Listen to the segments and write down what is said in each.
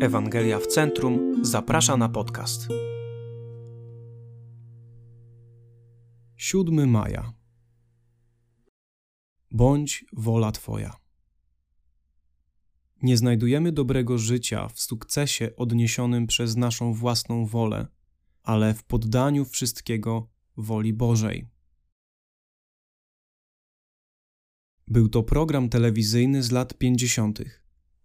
Ewangelia w Centrum zaprasza na podcast. 7 maja. Bądź wola Twoja. Nie znajdujemy dobrego życia w sukcesie odniesionym przez naszą własną wolę, ale w poddaniu wszystkiego woli Bożej. Był to program telewizyjny z lat 50.,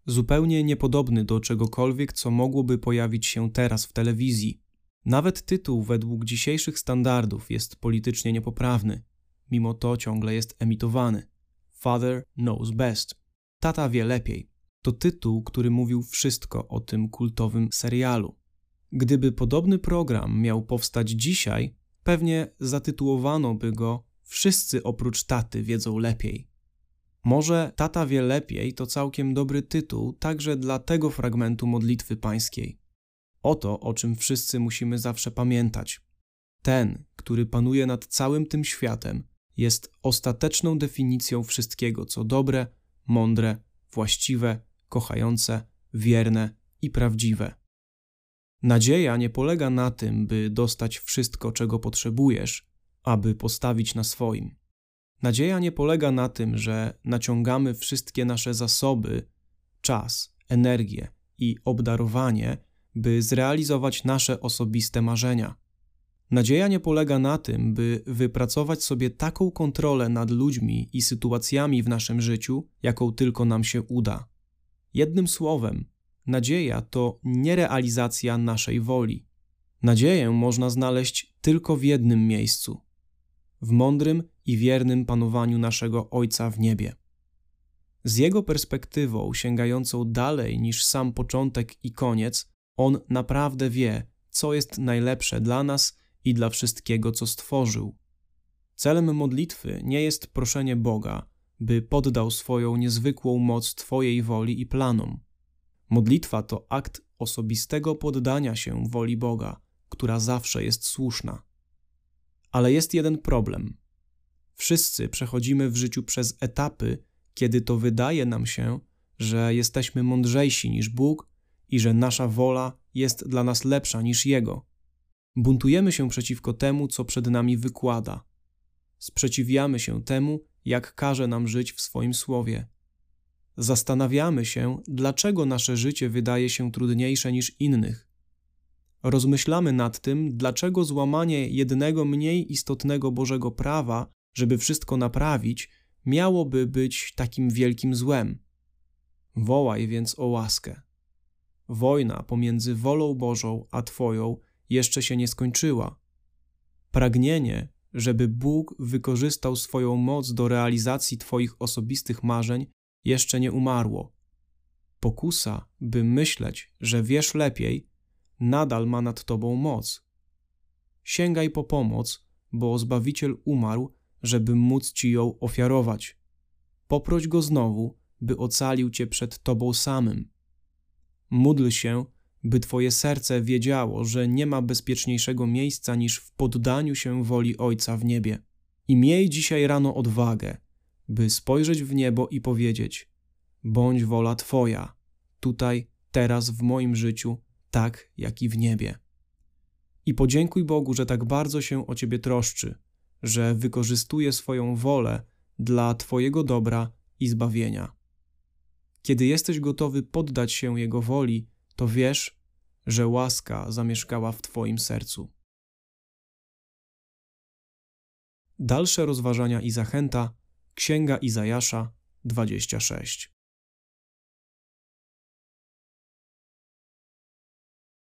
zupełnie niepodobny do czegokolwiek, co mogłoby pojawić się teraz w telewizji. Nawet tytuł według dzisiejszych standardów jest politycznie niepoprawny, mimo to ciągle jest emitowany. Father knows best. Tata wie lepiej. To tytuł, który mówił wszystko o tym kultowym serialu. Gdyby podobny program miał powstać dzisiaj, pewnie zatytułowano by go Wszyscy oprócz taty wiedzą lepiej. Może Tata wie lepiej to całkiem dobry tytuł także dla tego fragmentu modlitwy pańskiej. Oto, o czym wszyscy musimy zawsze pamiętać. Ten, który panuje nad całym tym światem, jest ostateczną definicją wszystkiego, co dobre, mądre, właściwe, kochające, wierne i prawdziwe. Nadzieja nie polega na tym, by dostać wszystko, czego potrzebujesz, aby postawić na swoim. Nadzieja nie polega na tym, że naciągamy wszystkie nasze zasoby, czas, energię i obdarowanie, by zrealizować nasze osobiste marzenia. Nadzieja nie polega na tym, by wypracować sobie taką kontrolę nad ludźmi i sytuacjami w naszym życiu, jaką tylko nam się uda. Jednym słowem, nadzieja to nierealizacja naszej woli. Nadzieję można znaleźć tylko w jednym miejscu w mądrym i wiernym panowaniu naszego Ojca w niebie. Z jego perspektywą, sięgającą dalej niż sam początek i koniec, on naprawdę wie, co jest najlepsze dla nas i dla wszystkiego, co stworzył. Celem modlitwy nie jest proszenie Boga, by poddał swoją niezwykłą moc Twojej woli i planom. Modlitwa to akt osobistego poddania się woli Boga, która zawsze jest słuszna. Ale jest jeden problem. Wszyscy przechodzimy w życiu przez etapy, kiedy to wydaje nam się, że jesteśmy mądrzejsi niż Bóg i że nasza wola jest dla nas lepsza niż Jego. Buntujemy się przeciwko temu, co przed nami wykłada. Sprzeciwiamy się temu, jak każe nam żyć w swoim słowie. Zastanawiamy się, dlaczego nasze życie wydaje się trudniejsze niż innych rozmyślamy nad tym, dlaczego złamanie jednego mniej istotnego Bożego prawa, żeby wszystko naprawić, miałoby być takim wielkim złem. Wołaj więc o łaskę. Wojna pomiędzy wolą Bożą a Twoją jeszcze się nie skończyła. Pragnienie, żeby Bóg wykorzystał swoją moc do realizacji Twoich osobistych marzeń, jeszcze nie umarło. Pokusa, by myśleć, że wiesz lepiej, nadal ma nad tobą moc. Sięgaj po pomoc, bo Zbawiciel umarł, żeby móc ci ją ofiarować. Poproś go znowu, by ocalił cię przed tobą samym. Módl się, by twoje serce wiedziało, że nie ma bezpieczniejszego miejsca niż w poddaniu się woli Ojca w niebie. I miej dzisiaj rano odwagę, by spojrzeć w niebo i powiedzieć: Bądź wola Twoja, tutaj, teraz w moim życiu tak jak i w niebie. I podziękuj Bogu, że tak bardzo się o Ciebie troszczy, że wykorzystuje swoją wolę dla Twojego dobra i zbawienia. Kiedy jesteś gotowy poddać się Jego woli, to wiesz, że łaska zamieszkała w Twoim sercu. Dalsze rozważania i zachęta Księga Izajasza 26.